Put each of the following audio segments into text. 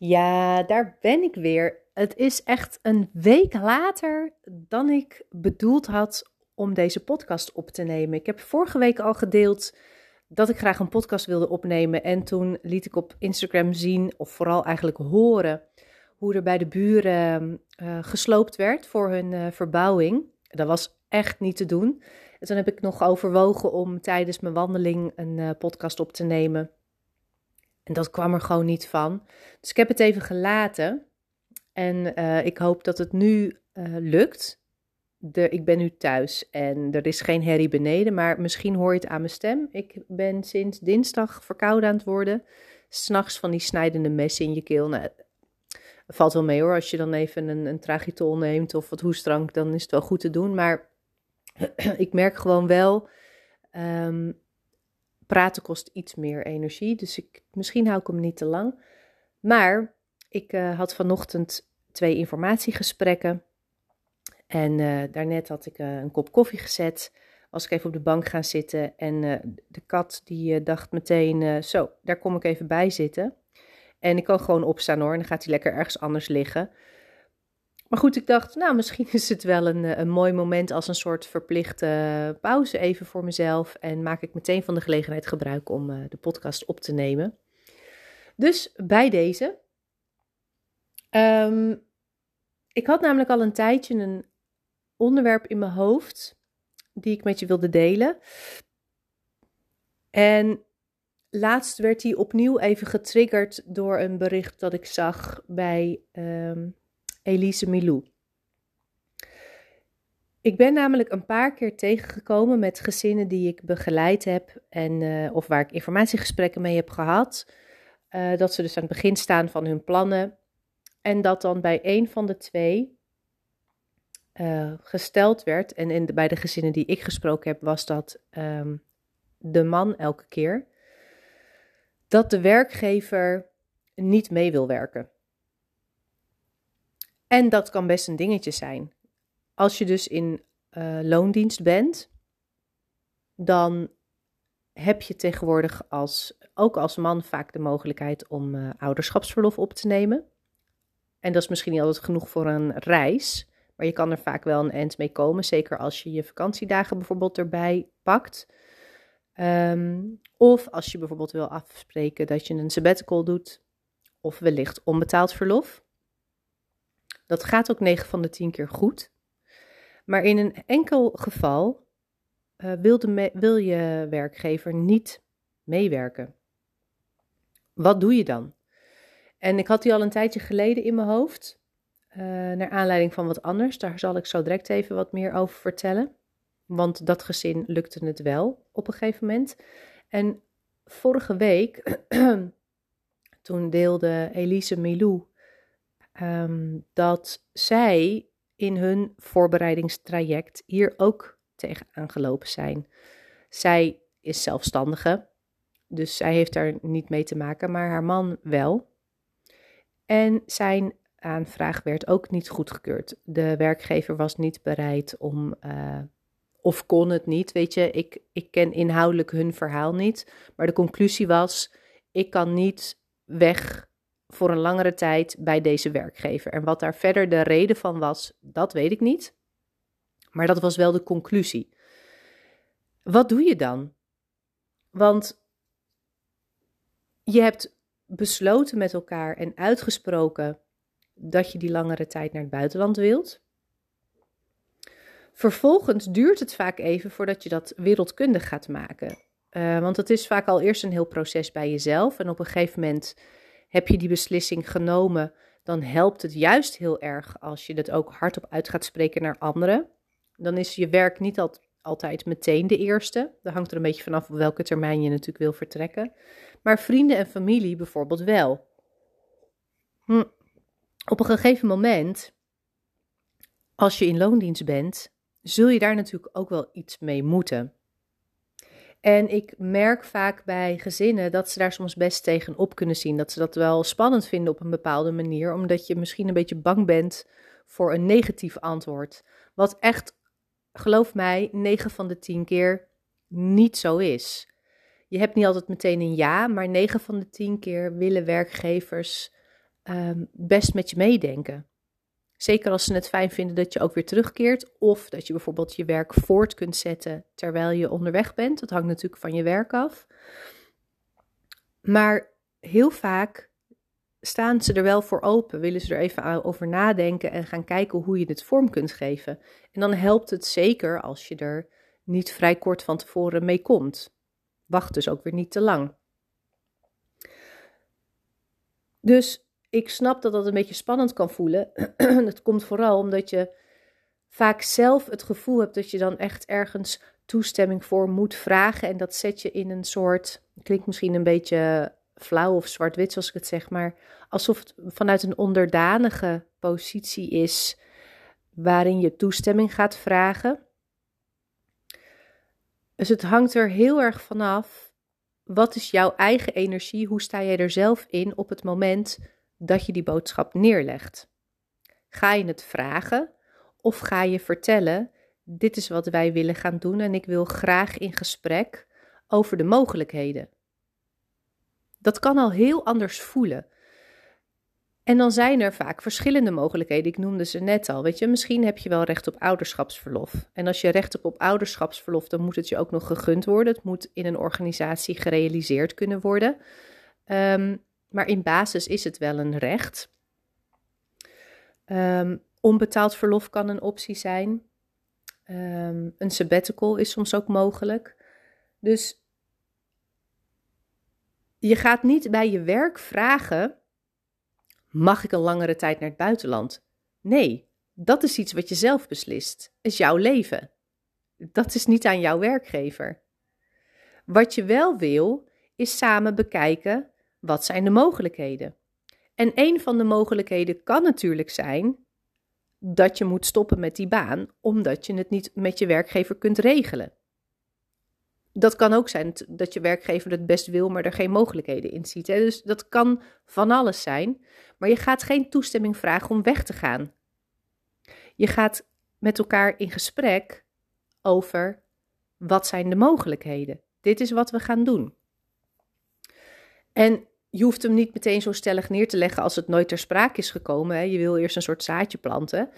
Ja, daar ben ik weer. Het is echt een week later dan ik bedoeld had om deze podcast op te nemen. Ik heb vorige week al gedeeld dat ik graag een podcast wilde opnemen. En toen liet ik op Instagram zien, of vooral eigenlijk horen, hoe er bij de buren uh, gesloopt werd voor hun uh, verbouwing. Dat was echt niet te doen. En toen heb ik nog overwogen om tijdens mijn wandeling een uh, podcast op te nemen. En dat kwam er gewoon niet van. Dus ik heb het even gelaten. En uh, ik hoop dat het nu uh, lukt. De, ik ben nu thuis en er is geen herrie beneden, maar misschien hoor je het aan mijn stem. Ik ben sinds dinsdag verkouden aan het worden. S'nachts van die snijdende messen in je keel. Nou, valt wel mee hoor, als je dan even een, een tragitol neemt of wat hoestdrank, dan is het wel goed te doen. Maar ik merk gewoon wel, um, praten kost iets meer energie, dus ik, misschien hou ik hem niet te lang. Maar ik uh, had vanochtend twee informatiegesprekken. En uh, daarnet had ik uh, een kop koffie gezet. Was ik even op de bank gaan zitten. En de kat die dacht meteen: Zo, daar kom ik even bij zitten. En ik kan gewoon opstaan hoor. En dan gaat hij lekker ergens anders liggen. Maar goed, ik dacht, nou, misschien is het wel een, een mooi moment als een soort verplichte pauze even voor mezelf. En maak ik meteen van de gelegenheid gebruik om uh, de podcast op te nemen. Dus bij deze. Um, ik had namelijk al een tijdje een onderwerp in mijn hoofd die ik met je wilde delen. En laatst werd die opnieuw even getriggerd door een bericht dat ik zag bij um, Elise Milou. Ik ben namelijk een paar keer tegengekomen met gezinnen die ik begeleid heb en, uh, of waar ik informatiegesprekken mee heb gehad. Uh, dat ze dus aan het begin staan van hun plannen. En dat dan bij een van de twee uh, gesteld werd. En de, bij de gezinnen die ik gesproken heb, was dat um, de man elke keer. Dat de werkgever niet mee wil werken. En dat kan best een dingetje zijn. Als je dus in uh, loondienst bent, dan heb je tegenwoordig als, ook als man vaak de mogelijkheid om uh, ouderschapsverlof op te nemen. En dat is misschien niet altijd genoeg voor een reis, maar je kan er vaak wel een eind mee komen. Zeker als je je vakantiedagen bijvoorbeeld erbij pakt. Um, of als je bijvoorbeeld wil afspreken dat je een sabbatical doet, of wellicht onbetaald verlof. Dat gaat ook 9 van de 10 keer goed. Maar in een enkel geval uh, wil, de wil je werkgever niet meewerken. Wat doe je dan? En ik had die al een tijdje geleden in mijn hoofd, uh, naar aanleiding van wat anders. Daar zal ik zo direct even wat meer over vertellen. Want dat gezin lukte het wel op een gegeven moment. En vorige week, toen deelde Elise Milou um, dat zij in hun voorbereidingstraject hier ook tegen aangelopen zijn. Zij is zelfstandige, dus zij heeft daar niet mee te maken, maar haar man wel. En zijn aanvraag werd ook niet goedgekeurd. De werkgever was niet bereid om, uh, of kon het niet. Weet je, ik, ik ken inhoudelijk hun verhaal niet. Maar de conclusie was: ik kan niet weg voor een langere tijd bij deze werkgever. En wat daar verder de reden van was, dat weet ik niet. Maar dat was wel de conclusie. Wat doe je dan? Want je hebt besloten met elkaar en uitgesproken dat je die langere tijd naar het buitenland wilt. Vervolgens duurt het vaak even voordat je dat wereldkundig gaat maken. Uh, want het is vaak al eerst een heel proces bij jezelf. En op een gegeven moment heb je die beslissing genomen, dan helpt het juist heel erg als je het ook hardop uit gaat spreken naar anderen. Dan is je werk niet altijd meteen de eerste. Dat hangt er een beetje vanaf op welke termijn je natuurlijk wil vertrekken. Maar vrienden en familie bijvoorbeeld wel. Hm. Op een gegeven moment, als je in loondienst bent, zul je daar natuurlijk ook wel iets mee moeten. En ik merk vaak bij gezinnen dat ze daar soms best tegen op kunnen zien. Dat ze dat wel spannend vinden op een bepaalde manier, omdat je misschien een beetje bang bent voor een negatief antwoord. Wat echt, geloof mij, 9 van de 10 keer niet zo is. Je hebt niet altijd meteen een ja, maar 9 van de 10 keer willen werkgevers ehm, best met je meedenken. Zeker als ze het fijn vinden dat je ook weer terugkeert. Of dat je bijvoorbeeld je werk voort kunt zetten terwijl je onderweg bent. Dat hangt natuurlijk van je werk af. Maar heel vaak staan ze er wel voor open. Willen ze er even over nadenken en gaan kijken hoe je het vorm kunt geven. En dan helpt het zeker als je er niet vrij kort van tevoren mee komt. Wacht dus ook weer niet te lang. Dus ik snap dat dat een beetje spannend kan voelen. dat komt vooral omdat je vaak zelf het gevoel hebt dat je dan echt ergens toestemming voor moet vragen. En dat zet je in een soort, klinkt misschien een beetje flauw of zwart-wit zoals ik het zeg, maar alsof het vanuit een onderdanige positie is waarin je toestemming gaat vragen. Dus het hangt er heel erg vanaf. Wat is jouw eigen energie? Hoe sta jij er zelf in op het moment dat je die boodschap neerlegt? Ga je het vragen of ga je vertellen: dit is wat wij willen gaan doen en ik wil graag in gesprek over de mogelijkheden? Dat kan al heel anders voelen. En dan zijn er vaak verschillende mogelijkheden. Ik noemde ze net al. Weet je, misschien heb je wel recht op ouderschapsverlof. En als je recht hebt op ouderschapsverlof, dan moet het je ook nog gegund worden. Het moet in een organisatie gerealiseerd kunnen worden. Um, maar in basis is het wel een recht. Um, onbetaald verlof kan een optie zijn. Um, een sabbatical is soms ook mogelijk. Dus je gaat niet bij je werk vragen: mag ik een langere tijd naar het buitenland? Nee, dat is iets wat je zelf beslist. Is jouw leven. Dat is niet aan jouw werkgever. Wat je wel wil, is samen bekijken wat zijn de mogelijkheden. En een van de mogelijkheden kan natuurlijk zijn dat je moet stoppen met die baan omdat je het niet met je werkgever kunt regelen. Dat kan ook zijn dat je werkgever het best wil, maar er geen mogelijkheden in ziet. Hè? Dus dat kan van alles zijn. Maar je gaat geen toestemming vragen om weg te gaan. Je gaat met elkaar in gesprek over wat zijn de mogelijkheden. Dit is wat we gaan doen. En je hoeft hem niet meteen zo stellig neer te leggen als het nooit ter sprake is gekomen. Hè. Je wil eerst een soort zaadje planten.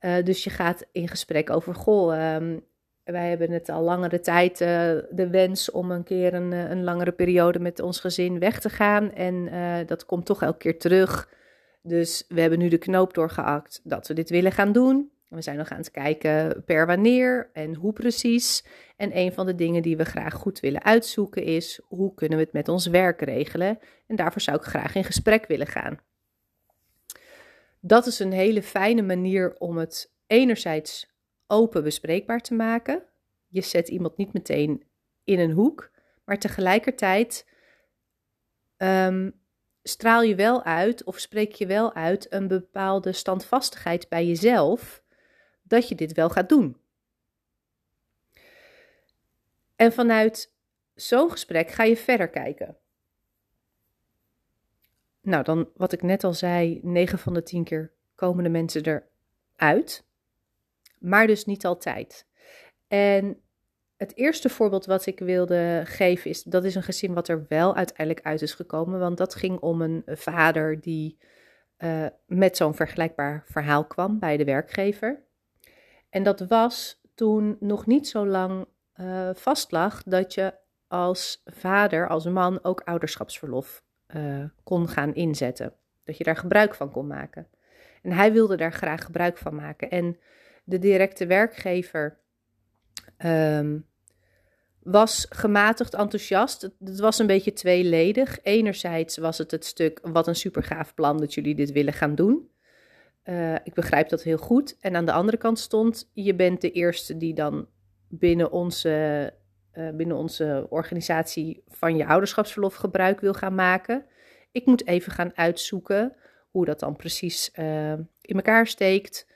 Uh, dus je gaat in gesprek over, goh, um, wij hebben het al langere tijd uh, de wens om een keer een, eh, een, langere periode met ons gezin weg te gaan. En dat komt toch elke keer terug. Dus we hebben nu de knoop doorgeakt dat we dit willen gaan doen. We zijn nog aan het kijken per wanneer en hoe precies. En een van de dingen die we graag goed willen uitzoeken is hoe kunnen we het met ons werk regelen. En daarvoor zou ik graag in gesprek willen gaan. Dat is een hele fijne manier om het enerzijds open bespreekbaar te maken. Je zet iemand niet meteen in een hoek, maar tegelijkertijd um, straal je wel uit of spreek je wel uit een bepaalde standvastigheid bij jezelf dat je dit wel gaat doen. En vanuit zo'n gesprek ga je verder kijken. Nou, dan wat ik net al zei, 9 van de 10 keer komen de mensen eruit, maar dus niet altijd. En het eerste voorbeeld wat ik wilde geven is, dat is een gezin wat er wel uiteindelijk uit is gekomen, want dat ging om een vader die uh, met zo'n vergelijkbaar verhaal kwam bij de werkgever. En dat was toen nog niet zo lang uh, vastlag dat je als vader, als man, ook ouderschapsverlof uh, kon gaan inzetten. Dat je daar gebruik van kon maken. En hij wilde daar graag gebruik van maken. En de directe werkgever um, was gematigd enthousiast. Het, het, was een beetje tweeledig. Enerzijds was het het stuk, wat een super gaaf plan dat jullie dit willen gaan doen. Uh, ik begrijp dat heel goed. En aan de andere kant stond, je bent de eerste die dan binnen onze, uh, binnen onze organisatie van je ouderschapsverlof gebruik wil gaan maken. Ik moet even gaan uitzoeken hoe dat dan precies uh, in elkaar steekt,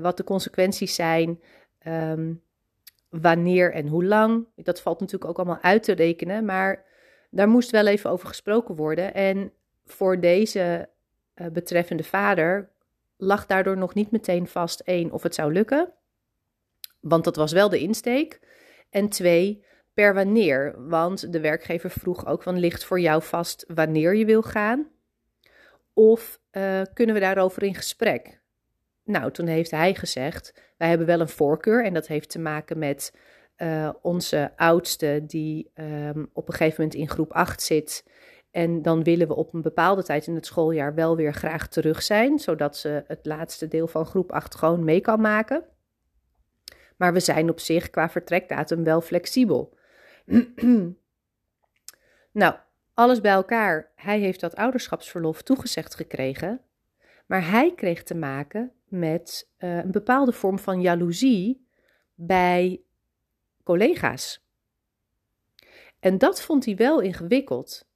wat de consequenties zijn, um, wanneer en hoe lang. Dat valt natuurlijk ook allemaal uit te rekenen, maar daar moest wel even over gesproken worden. En voor deze betreffende vader lag daardoor nog niet meteen vast één of het zou lukken, want dat was wel de insteek. En twee, per wanneer, want de werkgever vroeg ook van ligt voor jou vast wanneer je wil gaan. Of uh, kunnen we daarover in gesprek? Nou, toen heeft hij gezegd: Wij hebben wel een voorkeur. En dat heeft te maken met uh, onze oudste, die um, op een gegeven moment in groep 8 zit. En dan willen we op een bepaalde tijd in het schooljaar wel weer graag terug zijn, zodat ze het laatste deel van groep 8 gewoon mee kan maken. Maar we zijn op zich qua vertrekdatum wel flexibel. nou, alles bij elkaar. Hij heeft dat ouderschapsverlof toegezegd gekregen. Maar hij kreeg te maken met uh, een bepaalde vorm van jaloezie bij collega's. En dat vond hij wel ingewikkeld.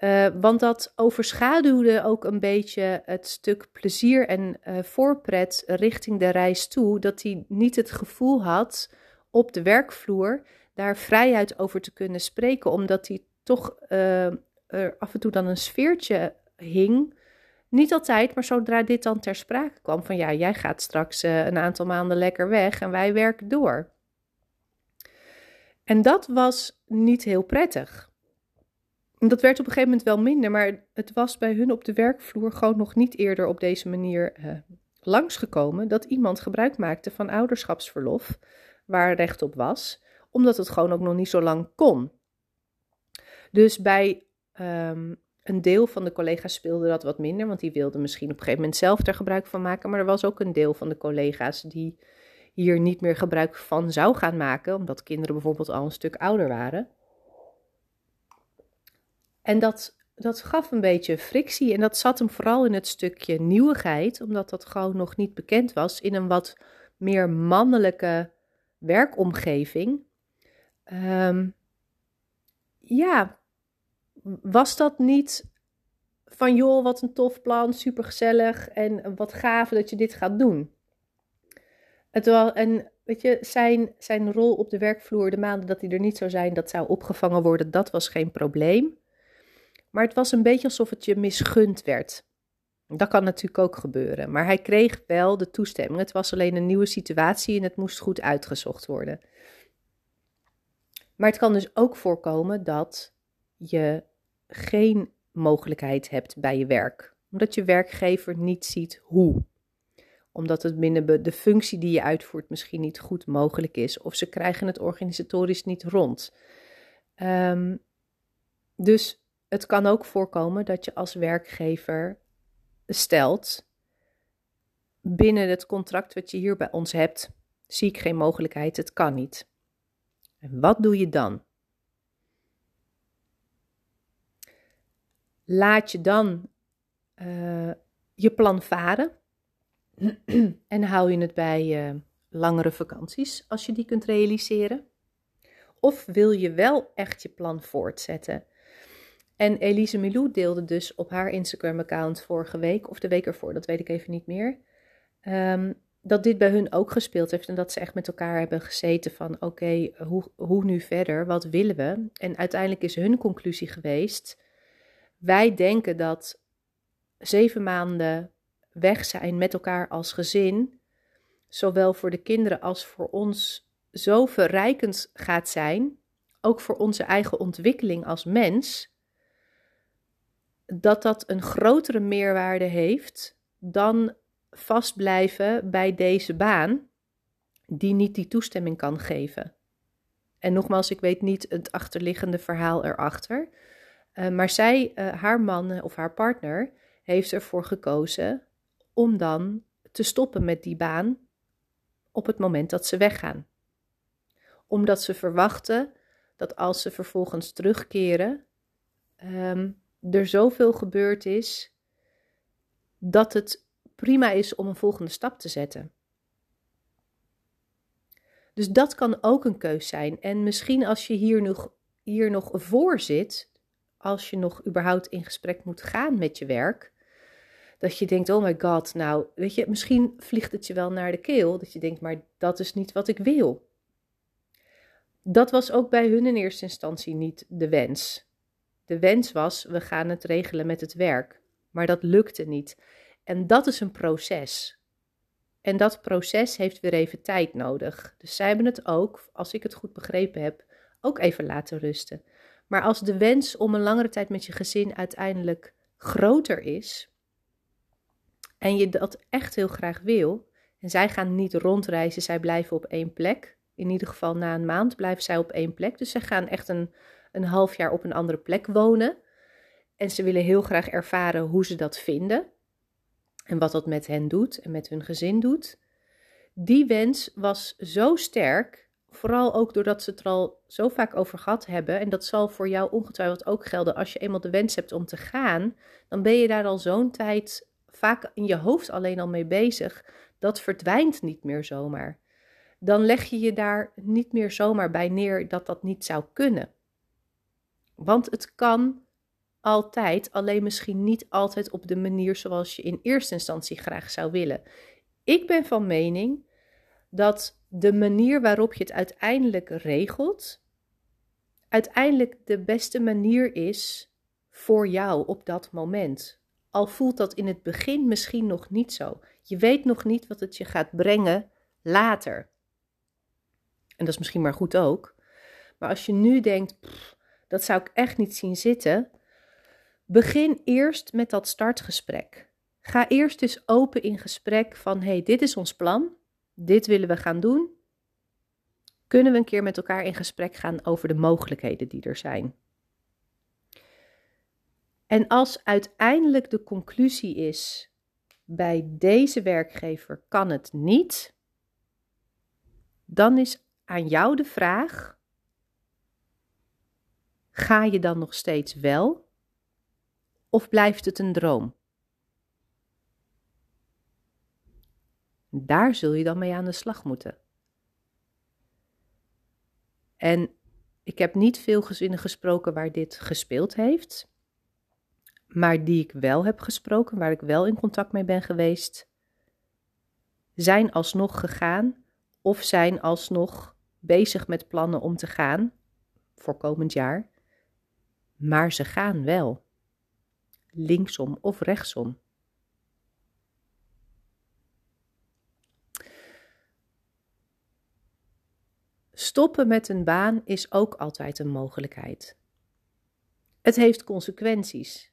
Uh, want dat overschaduwde ook een beetje het stuk plezier en uh, voorpret richting de reis toe. Dat hij niet het gevoel had op de werkvloer daar vrijheid over te kunnen spreken, omdat hij toch uh, er af en toe dan een sfeertje hing. Niet altijd, maar zodra dit dan ter sprake kwam: van ja, jij gaat straks een aantal maanden lekker weg en wij werken door. En dat was niet heel prettig dat werd op een gegeven moment wel minder, maar het was bij hun op de werkvloer gewoon nog niet eerder op deze manier uh, langsgekomen dat iemand gebruik maakte van ouderschapsverlof waar recht op was, omdat het gewoon ook nog niet zo lang kon. Dus bij um, een deel van de collega's speelde dat wat minder, want die wilden misschien op een gegeven moment zelf er gebruik van maken, maar er was ook een deel van de collega's die hier niet meer gebruik van zou gaan maken, omdat kinderen bijvoorbeeld al een stuk ouder waren. En dat, dat gaf een beetje frictie en dat zat hem vooral in het stukje nieuwigheid, omdat dat gewoon nog niet bekend was in een wat meer mannelijke werkomgeving. Um, ja, was dat niet van joh, wat een tof plan, supergezellig en wat gaaf dat je dit gaat doen. Het was, en weet je, zijn, zijn rol op de werkvloer, de maanden dat hij er niet zou zijn, dat zou opgevangen worden, dat was geen probleem. Maar het was een beetje alsof het je misgund werd. Dat kan natuurlijk ook gebeuren. Maar hij kreeg wel de toestemming. Het was alleen een nieuwe situatie en het moest goed uitgezocht worden. Maar het kan dus ook voorkomen dat je geen mogelijkheid hebt bij je werk. Omdat je werkgever niet ziet hoe. Omdat het binnen de functie die je uitvoert misschien niet goed mogelijk is. Of ze krijgen het organisatorisch niet rond. Um, dus het kan ook voorkomen dat je als werkgever stelt: binnen het contract wat je hier bij ons hebt, zie ik geen mogelijkheid, het kan niet. En wat doe je dan? Laat je dan uh, je plan varen en hou je het bij uh, langere vakanties als je die kunt realiseren? Of wil je wel echt je plan voortzetten en Elise Milou deelde dus op haar Instagram-account vorige week, of de week ervoor, dat weet ik even niet meer, um, dat dit bij hun ook gespeeld heeft en dat ze echt met elkaar hebben gezeten van oké, hoe, hoe nu verder, wat willen we? En uiteindelijk is hun conclusie geweest, wij denken dat zeven maanden weg zijn met elkaar als gezin, zowel voor de kinderen als voor ons zo verrijkend gaat zijn, ook voor onze eigen ontwikkeling als mens, dat dat een grotere meerwaarde heeft dan vastblijven bij deze baan, die niet die toestemming kan geven. En nogmaals, ik weet niet het achterliggende verhaal erachter. Uh, maar zij, uh, haar man of haar partner, heeft ervoor gekozen om dan te stoppen met die baan op het moment dat ze weggaan. Omdat ze verwachten dat als ze vervolgens terugkeren, um, er zoveel gebeurd is dat het prima is om een volgende stap te zetten. Dus dat kan ook een keus zijn. En misschien als je hier nog, hier nog voor zit, als je nog überhaupt in gesprek moet gaan met je werk, dat je denkt: oh my god, nou, weet je, misschien vliegt het je wel naar de keel. Dat je denkt: maar dat is niet wat ik wil. Dat was ook bij hun in eerste instantie niet de wens. De wens was, we gaan het regelen met het werk. Maar dat lukte niet. En dat is een proces. En dat proces heeft weer even tijd nodig. Dus zij hebben het ook, als ik het goed begrepen heb, ook even laten rusten. Maar als de wens om een langere tijd met je gezin uiteindelijk groter is, en je dat echt heel graag wil, en zij gaan niet rondreizen, zij blijven op één plek. In ieder geval na een maand blijven zij op één plek. Dus ze gaan echt een, een half jaar op een andere plek wonen. En ze willen heel graag ervaren hoe ze dat vinden. En wat dat met hen doet en met hun gezin doet. Die wens was zo sterk, vooral ook doordat ze het er al zo vaak over gehad hebben. En dat zal voor jou ongetwijfeld ook gelden. Als je eenmaal de wens hebt om te gaan, dan ben je daar al zo'n tijd vaak in je hoofd alleen al mee bezig. Dat verdwijnt niet meer zomaar. Dan leg je je daar niet meer zomaar bij neer dat dat niet zou kunnen. Want het kan altijd, alleen misschien niet altijd op de manier zoals je in eerste instantie graag zou willen. Ik ben van mening dat de manier waarop je het uiteindelijk regelt, uiteindelijk de beste manier is voor jou op dat moment. Al voelt dat in het begin misschien nog niet zo. Je weet nog niet wat het je gaat brengen later. En dat is misschien maar goed ook. Maar als je nu denkt, dat zou ik echt niet zien zitten, begin eerst met dat startgesprek. Ga eerst dus open in gesprek van, hey, dit is ons plan, dit willen we gaan doen. Kunnen we een keer met elkaar in gesprek gaan over de mogelijkheden die er zijn? En als uiteindelijk de conclusie is, bij deze werkgever kan het niet, dan is aan jou de vraag: ga je dan nog steeds wel of blijft het een droom? Daar zul je dan mee aan de slag moeten. En ik heb niet veel gezinnen gesproken waar dit gespeeld heeft maar die ik wel heb gesproken, waar ik wel in contact mee ben geweest, zijn alsnog gegaan of zijn alsnog bezig met plannen om te gaan voor komend jaar. Maar ze gaan wel. Linksom of rechtsom. Stoppen met een baan is ook altijd een mogelijkheid. Het heeft consequenties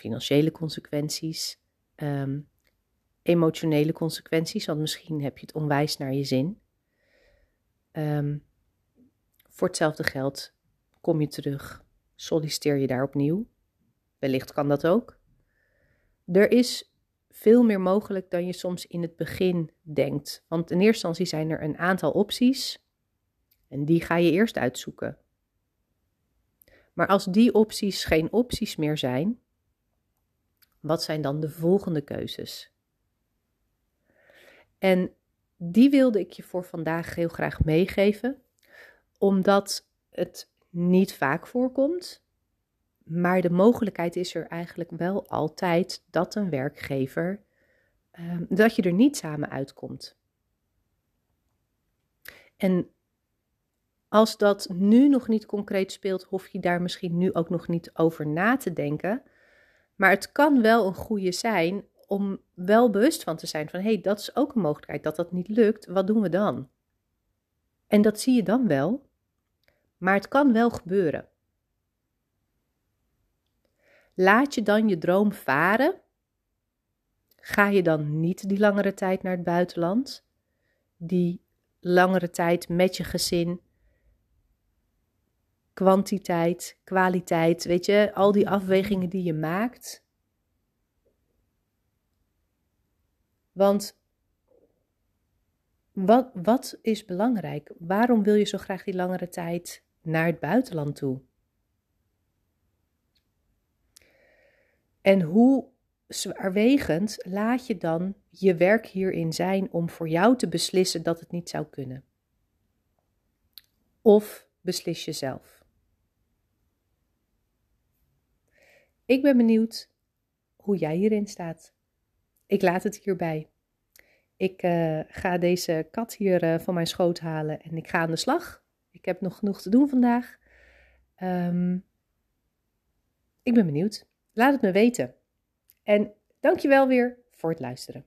financiële consequenties, um, emotionele consequenties, want misschien heb je het onwijs naar je zin. Um, voor hetzelfde geld kom je terug, solliciteer je daar opnieuw. Wellicht kan dat ook. Er is veel meer mogelijk dan je soms in het begin denkt. Want in eerste instantie zijn er een aantal opties en die ga je eerst uitzoeken. Maar als die opties geen opties meer zijn, wat zijn dan de volgende keuzes? En die wilde ik je voor vandaag heel graag meegeven, omdat het niet vaak voorkomt, maar de mogelijkheid is er eigenlijk wel altijd dat een werkgever, ehm, dat je er niet samen uitkomt. En als dat nu nog niet concreet speelt, hoef je daar misschien nu ook nog niet over na te denken. Maar het kan wel een goede zijn om wel bewust van te zijn van hé, hey, dat is ook een mogelijkheid dat dat niet lukt. Wat doen we dan? En dat zie je dan wel, maar het kan wel gebeuren. Laat je dan je droom varen? Ga je dan niet die langere tijd naar het buitenland? Die langere tijd met je gezin, kwantiteit, kwaliteit, weet je, al die afwegingen die je maakt. Want wat, wat is belangrijk? Waarom wil je zo graag die langere tijd naar het buitenland toe? En hoe zwaarwegend laat je dan je werk hierin zijn om voor jou te beslissen dat het niet zou kunnen? Of beslis je zelf? Ik ben benieuwd hoe jij hierin staat. Ik laat het hierbij. Ik uh, ga deze kat hier uh, van mijn schoot halen en ik ga aan de slag. Ik heb nog genoeg te doen vandaag. Um, ik ben benieuwd. Laat het me weten. En dankjewel weer voor het luisteren.